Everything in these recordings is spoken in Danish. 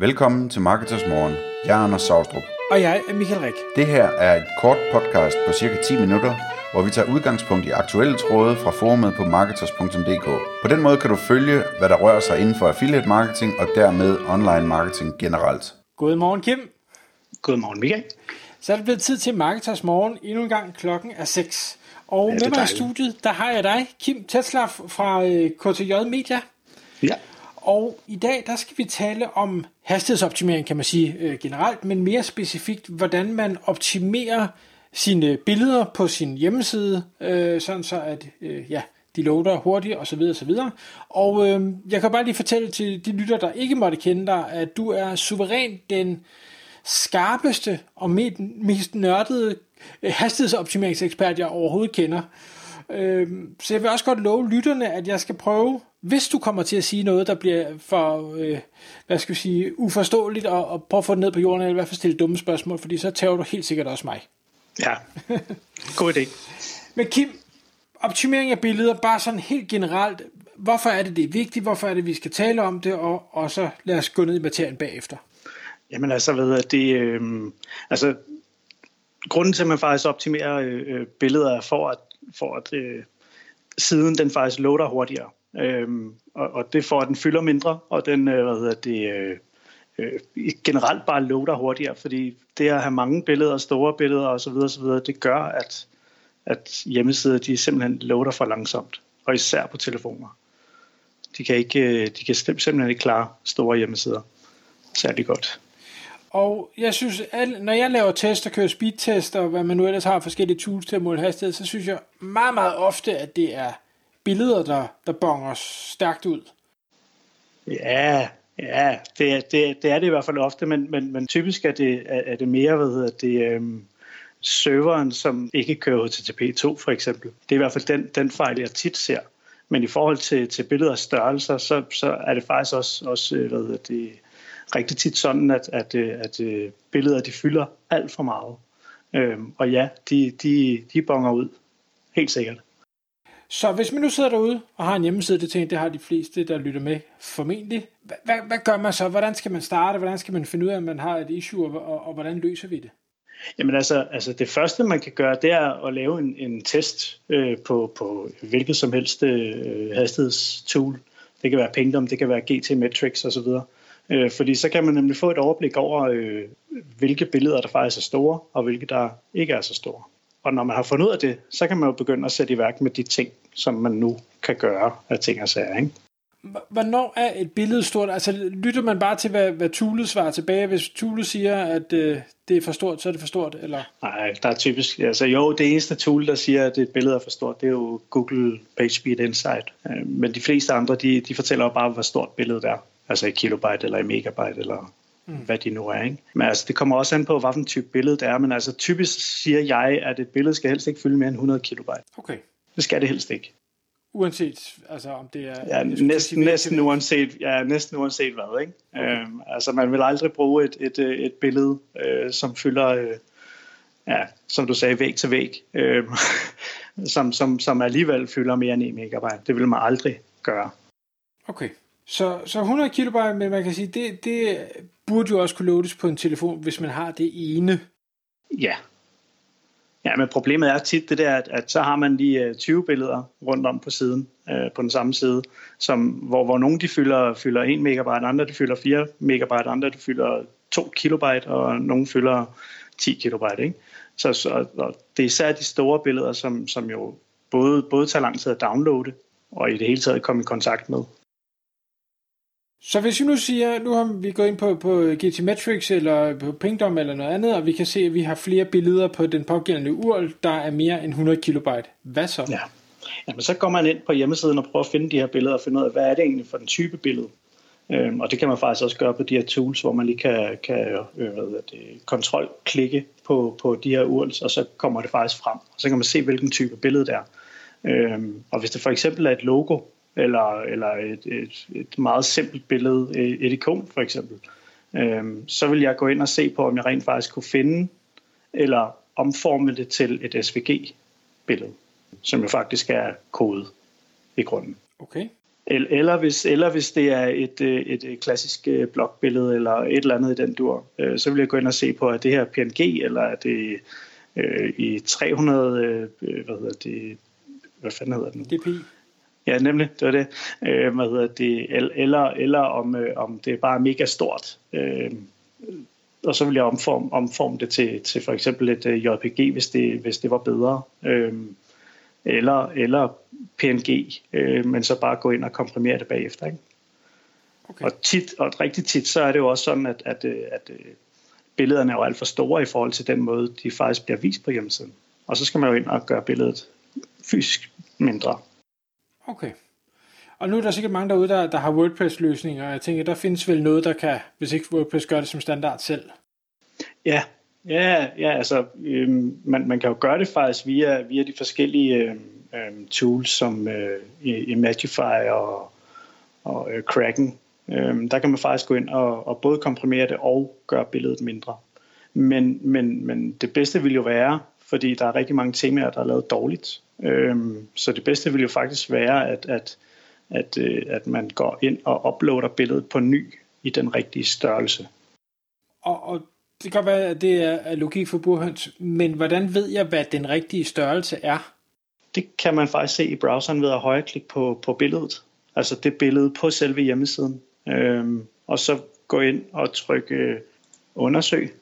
Velkommen til Marketers Morgen. Jeg er Anders Saustrup. Og jeg er Michael Rik. Det her er et kort podcast på cirka 10 minutter, hvor vi tager udgangspunkt i aktuelle tråde fra forumet på marketers.dk. På den måde kan du følge, hvad der rører sig inden for affiliate marketing og dermed online marketing generelt. Godmorgen Kim. Godmorgen Michael. Så er det blevet tid til Marketers Morgen. Endnu en gang klokken er 6. Og Ja, med mig i studiet, der har jeg dig, Kim Tetzlaff fra øh, KTJ Media. Ja. Og i dag, der skal vi tale om hastighedsoptimering, kan man sige øh, generelt, men mere specifikt, hvordan man optimerer sine billeder på sin hjemmeside, øh, sådan så at øh, ja, de loader hurtigt og så videre, og så videre. Og øh, jeg kan bare lige fortælle til de lytter, der ikke måtte kende dig, at du er suverænt den skarpeste og mest, nørdede øh, hastighedsoptimeringsekspert, jeg overhovedet kender. Øh, så jeg vil også godt love lytterne, at jeg skal prøve, hvis du kommer til at sige noget, der bliver for, øh, hvad skal vi sige, uforståeligt, og, og prøve at få det ned på jorden, eller i hvert fald stille dumme spørgsmål, fordi så tager du helt sikkert også mig. Ja. God idé. Men Kim, optimering af billeder, bare sådan helt generelt, hvorfor er det det er vigtigt, hvorfor er det, vi skal tale om det, og, og så lad os gå ned i materien bagefter. Jamen altså, ved at det, øh, altså, grunden til, at man faktisk optimerer øh, øh, billeder er for, at, for at øh, siden den faktisk loader hurtigere. Øhm, og, og det for, at den fylder mindre, og den øh, hvad hedder det, øh, øh, generelt bare loader hurtigere, fordi det at have mange billeder, store billeder osv., osv. det gør, at, at hjemmesider de simpelthen loader for langsomt, og især på telefoner. De kan, ikke, øh, de kan simpelthen ikke klare store hjemmesider særlig godt. Og jeg synes, at når jeg laver tester, kører speedtester, og hvad man nu ellers har forskellige tools til at måle hastighed, så synes jeg meget, meget ofte, at det er billeder, der, der bonger stærkt ud. Ja, ja det, det, det er det i hvert fald ofte, men, men, men typisk er det, er, det mere, hvad hedder det, øhm, serveren, som ikke kører HTTP2 for eksempel. Det er i hvert fald den, den fejl, jeg tit ser. Men i forhold til, til billeder størrelser, så, så er det faktisk også, også øh, hvad hedder det, rigtig tit sådan, at, at, øh, at, at billeder de fylder alt for meget. Øhm, og ja, de, de, de bonger ud. Helt sikkert. Så hvis man nu sidder derude og har en hjemmeside, det tænker jeg, det har de fleste, der lytter med formentlig. Hvad, hvad, gør man så? Hvordan skal man starte? Hvordan skal man finde ud af, at man har et issue, og, og, og hvordan løser vi det? Jamen altså, altså det første man kan gøre, det er at lave en, en test øh, på, på hvilket som helst øh, hastighedstool. Det kan være Pingdom, det kan være GT Metrics osv. Øh, fordi så kan man nemlig få et overblik over, øh, hvilke billeder der faktisk er store, og hvilke der ikke er så store. Og når man har fundet ud af det, så kan man jo begynde at sætte i værk med de ting, som man nu kan gøre af ting og sager. Ikke? Hvornår er et billede stort? Altså lytter man bare til, hvad, hvad toolet svarer tilbage? Hvis toolet siger, at øh, det er for stort, så er det for stort, eller? Nej, der er typisk, altså jo, det eneste tool, der siger, at et billede er for stort, det er jo Google PageSpeed Insight. Øh, Men de fleste andre, de, de fortæller jo bare, hvor stort billedet er. Altså i kilobyte eller i megabyte eller mm. hvad de nu er. Ikke? Men altså, det kommer også an på, hvilken type billede det er. Men altså typisk siger jeg, at et billede skal helst ikke fylde mere end 100 kilobyte. Okay. Det skal det helst ikke. Uanset, altså om det er... Ja, næsten, næsten, uanset, ja, næsten uanset hvad. Ikke? Okay. Øhm, altså man vil aldrig bruge et, et, øh, et billede, øh, som fylder, øh, ja, som du sagde, væg til væg, øh, som, som, som alligevel fylder mere end 1 megabyte. Det vil man aldrig gøre. Okay. Så, så 100 kilobyte, men man kan sige, det, det burde jo også kunne loades på en telefon, hvis man har det ene. Ja. Ja, men problemet er tit det der, at, at så har man lige øh, 20 billeder rundt om på siden, øh, på den samme side, som, hvor, hvor nogle de fylder, fylder 1 megabyte, andre de fylder 4 megabyte, andre de fylder 2 kilobyte, og nogle fylder 10 kilobyte. Ikke? Så, så og det er især de store billeder, som, som jo både, både tager lang tid at downloade, og i det hele taget komme i kontakt med. Så hvis vi nu siger, nu har vi gået ind på, på GT Metrics eller på Pingdom eller noget andet, og vi kan se, at vi har flere billeder på den pågældende URL, der er mere end 100 kilobyte. Hvad så? Ja. Jamen, så går man ind på hjemmesiden og prøver at finde de her billeder og finde ud af, hvad er det egentlig for den type billede. Øhm, og det kan man faktisk også gøre på de her tools, hvor man lige kan, kan øh, hvad hedder det, kontrolklikke på, på de her URLs, og så kommer det faktisk frem. Og så kan man se, hvilken type billede det er. Øhm, og hvis det for eksempel er et logo, eller, eller et, et, et meget simpelt billede, et, et ikon for eksempel, øhm, så vil jeg gå ind og se på, om jeg rent faktisk kunne finde eller omforme det til et SVG-billede, som jo faktisk er kode i grunden. Okay. Eller hvis, eller hvis det er et, øh, et, klassisk øh, blokbillede eller et eller andet i den dur, øh, så vil jeg gå ind og se på, at det her PNG, eller er det øh, i 300, øh, hvad hedder det, hvad fanden hedder den? DPI. Ja, nemlig, det var det. Øh, hvad hedder det? Eller, eller om, øh, om det er bare mega stort. Øh, og så vil jeg omforme, omforme det til, til for eksempel et uh, JPG, hvis det, hvis det var bedre. Øh, eller, eller PNG, øh, men så bare gå ind og komprimere det bagefter. Ikke? Okay. Og, tit, og rigtig tit, så er det jo også sådan, at, at, øh, at, at øh, billederne er jo alt for store i forhold til den måde, de faktisk bliver vist på hjemmesiden. Og så skal man jo ind og gøre billedet fysisk mindre. Okay. Og nu er der sikkert mange derude, der, der har WordPress-løsninger, og jeg tænker, der findes vel noget, der kan, hvis ikke WordPress gør det som standard selv. Ja, ja, ja altså øhm, man, man kan jo gøre det faktisk via, via de forskellige øhm, øhm tools som øh, Imagify og, og øh, Kraken. Øhm, der kan man faktisk gå ind og, og både komprimere det og gøre billedet mindre. Men, men, men det bedste vil jo være, fordi der er rigtig mange temaer, der er lavet dårligt. Øhm, så det bedste vil jo faktisk være, at, at, at, øh, at man går ind og uploader billedet på ny i den rigtige størrelse. Og, og det kan godt være, at det er logik for burhøns, men hvordan ved jeg, hvad den rigtige størrelse er? Det kan man faktisk se i browseren ved at højreklikke på, på billedet. Altså det billede på selve hjemmesiden. Øhm, og så gå ind og trykke øh, undersøg.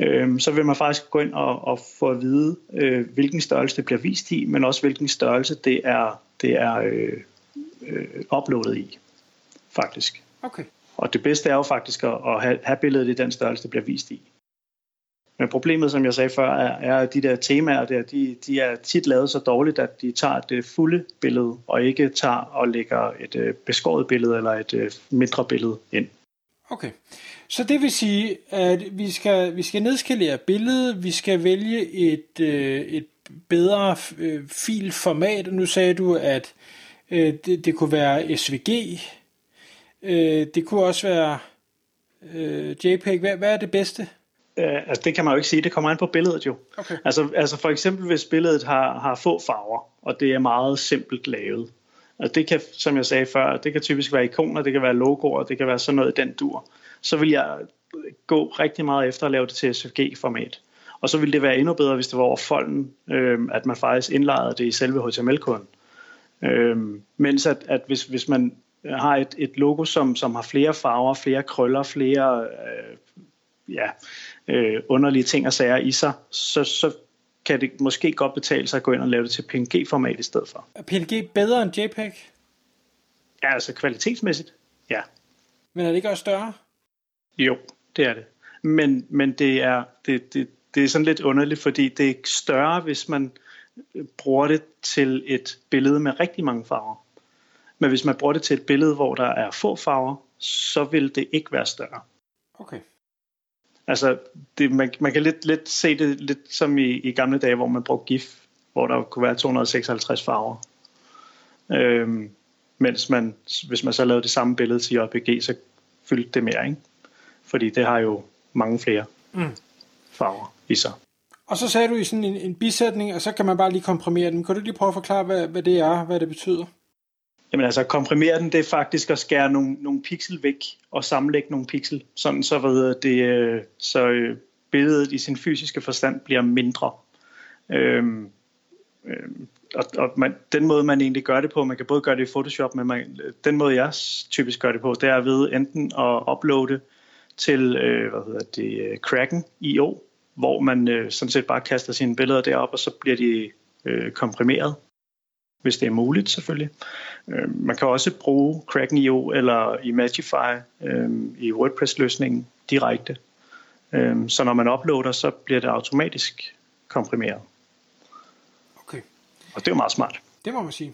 Øhm, så vil man faktisk gå ind og, og få at vide, øh, hvilken størrelse det bliver vist i, men også hvilken størrelse det er, det er øh, øh, uploadet i, faktisk. Okay. Og det bedste er jo faktisk at, at have, have billedet i den størrelse, det bliver vist i. Men problemet, som jeg sagde før, er, er at de der temaer der, de, de er tit lavet så dårligt, at de tager det fulde billede, og ikke tager og lægger et øh, beskåret billede eller et øh, mindre billede ind. Okay, så det vil sige, at vi skal, vi skal nedskalere billedet, vi skal vælge et, øh, et bedre øh, filformat, nu sagde du, at øh, det, det kunne være SVG, øh, det kunne også være øh, JPEG. Hvad, hvad er det bedste? Øh, altså det kan man jo ikke sige, det kommer an på billedet jo. Okay. Altså, altså for eksempel hvis billedet har, har få farver, og det er meget simpelt lavet. Og det kan, som jeg sagde før, det kan typisk være ikoner, det kan være logoer, det kan være sådan noget i den dur. Så vil jeg gå rigtig meget efter at lave det til SVG-format. Og så ville det være endnu bedre, hvis det var over folden, øh, at man faktisk indlejrede det i selve HTML-koden. Øh, mens at, at hvis, hvis man har et, et logo, som, som har flere farver, flere krøller, flere øh, ja, øh, underlige ting og sager i sig, så, så kan det måske godt betale sig at gå ind og lave det til PNG-format i stedet for. Er PNG bedre end JPEG? Ja, altså kvalitetsmæssigt, ja. Men er det ikke også større? Jo, det er det. Men, men det, er, det, det, det er sådan lidt underligt, fordi det er større, hvis man bruger det til et billede med rigtig mange farver. Men hvis man bruger det til et billede, hvor der er få farver, så vil det ikke være større. Okay. Altså, det, man, man kan lidt, lidt se det lidt som i, i gamle dage, hvor man brugte GIF, hvor der kunne være 256 farver. Øhm, mens man, hvis man så lavede det samme billede til JPG, så fyldte det mere, ikke? Fordi det har jo mange flere mm. farver i sig. Og så sagde du i sådan en, en bisætning, og så kan man bare lige komprimere den. Kan du lige prøve at forklare, hvad, hvad det er, hvad det betyder? Jamen altså, komprimere den, det er faktisk at skære nogle, nogle pixel væk og sammenlægge nogle pixel, sådan så, hvad det, øh, så øh, billedet i sin fysiske forstand bliver mindre. Øhm, øhm, og, og man, den måde, man egentlig gør det på, man kan både gøre det i Photoshop, men man, den måde, jeg typisk gør det på, det er ved enten at uploade til øh, hvad hedder det, øh, Kraken IO, hvor man øh, sådan set bare kaster sine billeder derop, og så bliver de øh, komprimeret hvis det er muligt selvfølgelig. Øh, man kan også bruge Kraken.io eller Imagify øh, i WordPress-løsningen direkte. Øh, så når man uploader, så bliver det automatisk komprimeret. Okay. Og det er jo meget smart. Det må man sige.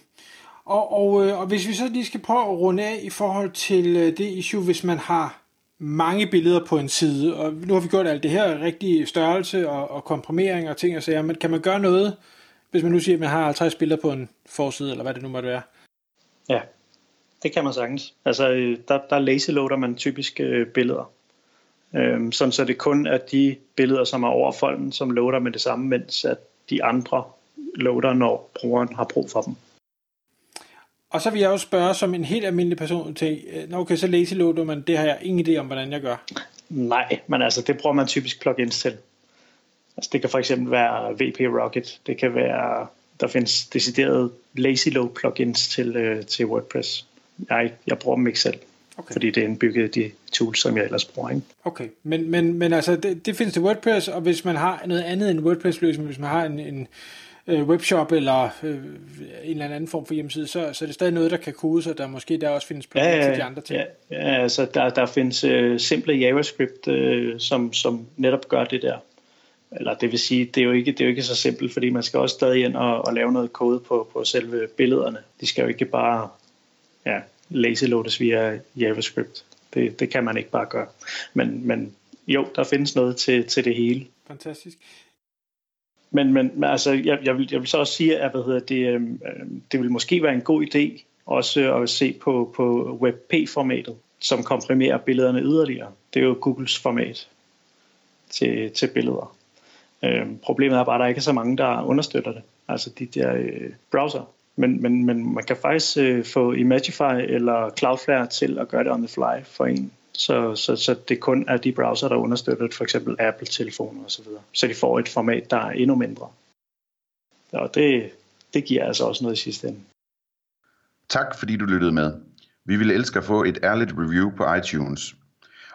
Og, og, øh, og hvis vi så lige skal prøve at runde af i forhold til øh, det issue, hvis man har mange billeder på en side, og nu har vi gjort alt det her, rigtig størrelse og, og komprimering og ting og sager, men kan man gøre noget, hvis man nu siger, at man har 50 billeder på en forside, eller hvad det nu måtte være. Ja, det kan man sagtens. Altså, øh, der, der lazy-loader man typisk øh, billeder. Øhm, sådan så det kun er de billeder, som er over folden, som loader med det samme, mens at de andre loader, når brugeren har brug for dem. Og så vil jeg også spørge som en helt almindelig person til, øh, okay, så lazy loader man, det har jeg ingen idé om, hvordan jeg gør. Nej, men altså det bruger man typisk plugins til. Altså det kan for eksempel være VP Rocket, det kan være, der findes deciderede lazy load plugins til, øh, til WordPress. Jeg, jeg bruger dem ikke selv, okay. fordi det er indbygget de tools, som jeg ellers bruger. Ikke? Okay, men, men, men altså det, det findes til WordPress, og hvis man har noget andet end WordPress-løsning, hvis man har en, en øh, webshop eller øh, en eller anden form for hjemmeside, så, så er det stadig noget, der kan kodes, og der måske der også findes plugins ja, ja, til de andre ting. Ja, ja altså der, der findes øh, simple JavaScript, øh, som, som netop gør det der. Eller det vil sige, det er jo ikke, det er jo ikke så simpelt, fordi man skal også stadig ind og, og lave noget kode på, på selve billederne. De skal jo ikke bare ja, lazy loades via JavaScript. Det, det kan man ikke bare gøre. Men, men jo, der findes noget til, til det hele. Fantastisk. Men, men altså, jeg, jeg, vil, jeg vil så også sige, at hvad hedder det, øh, det vil måske være en god idé også at se på, på WebP-formatet, som komprimerer billederne yderligere. Det er jo Googles format til, til billeder. Øh, problemet er bare, at der ikke er så mange, der understøtter det. Altså de der øh, browser. Men, men, men man kan faktisk øh, få Imagify eller Cloudflare til at gøre det on the fly for en. Så, så, så det kun er de browser, der understøtter det, for eksempel Apple-telefoner osv. Så, så de får et format, der er endnu mindre. Og det, det giver altså også noget i sidste ende. Tak fordi du lyttede med. Vi ville elske at få et ærligt review på iTunes.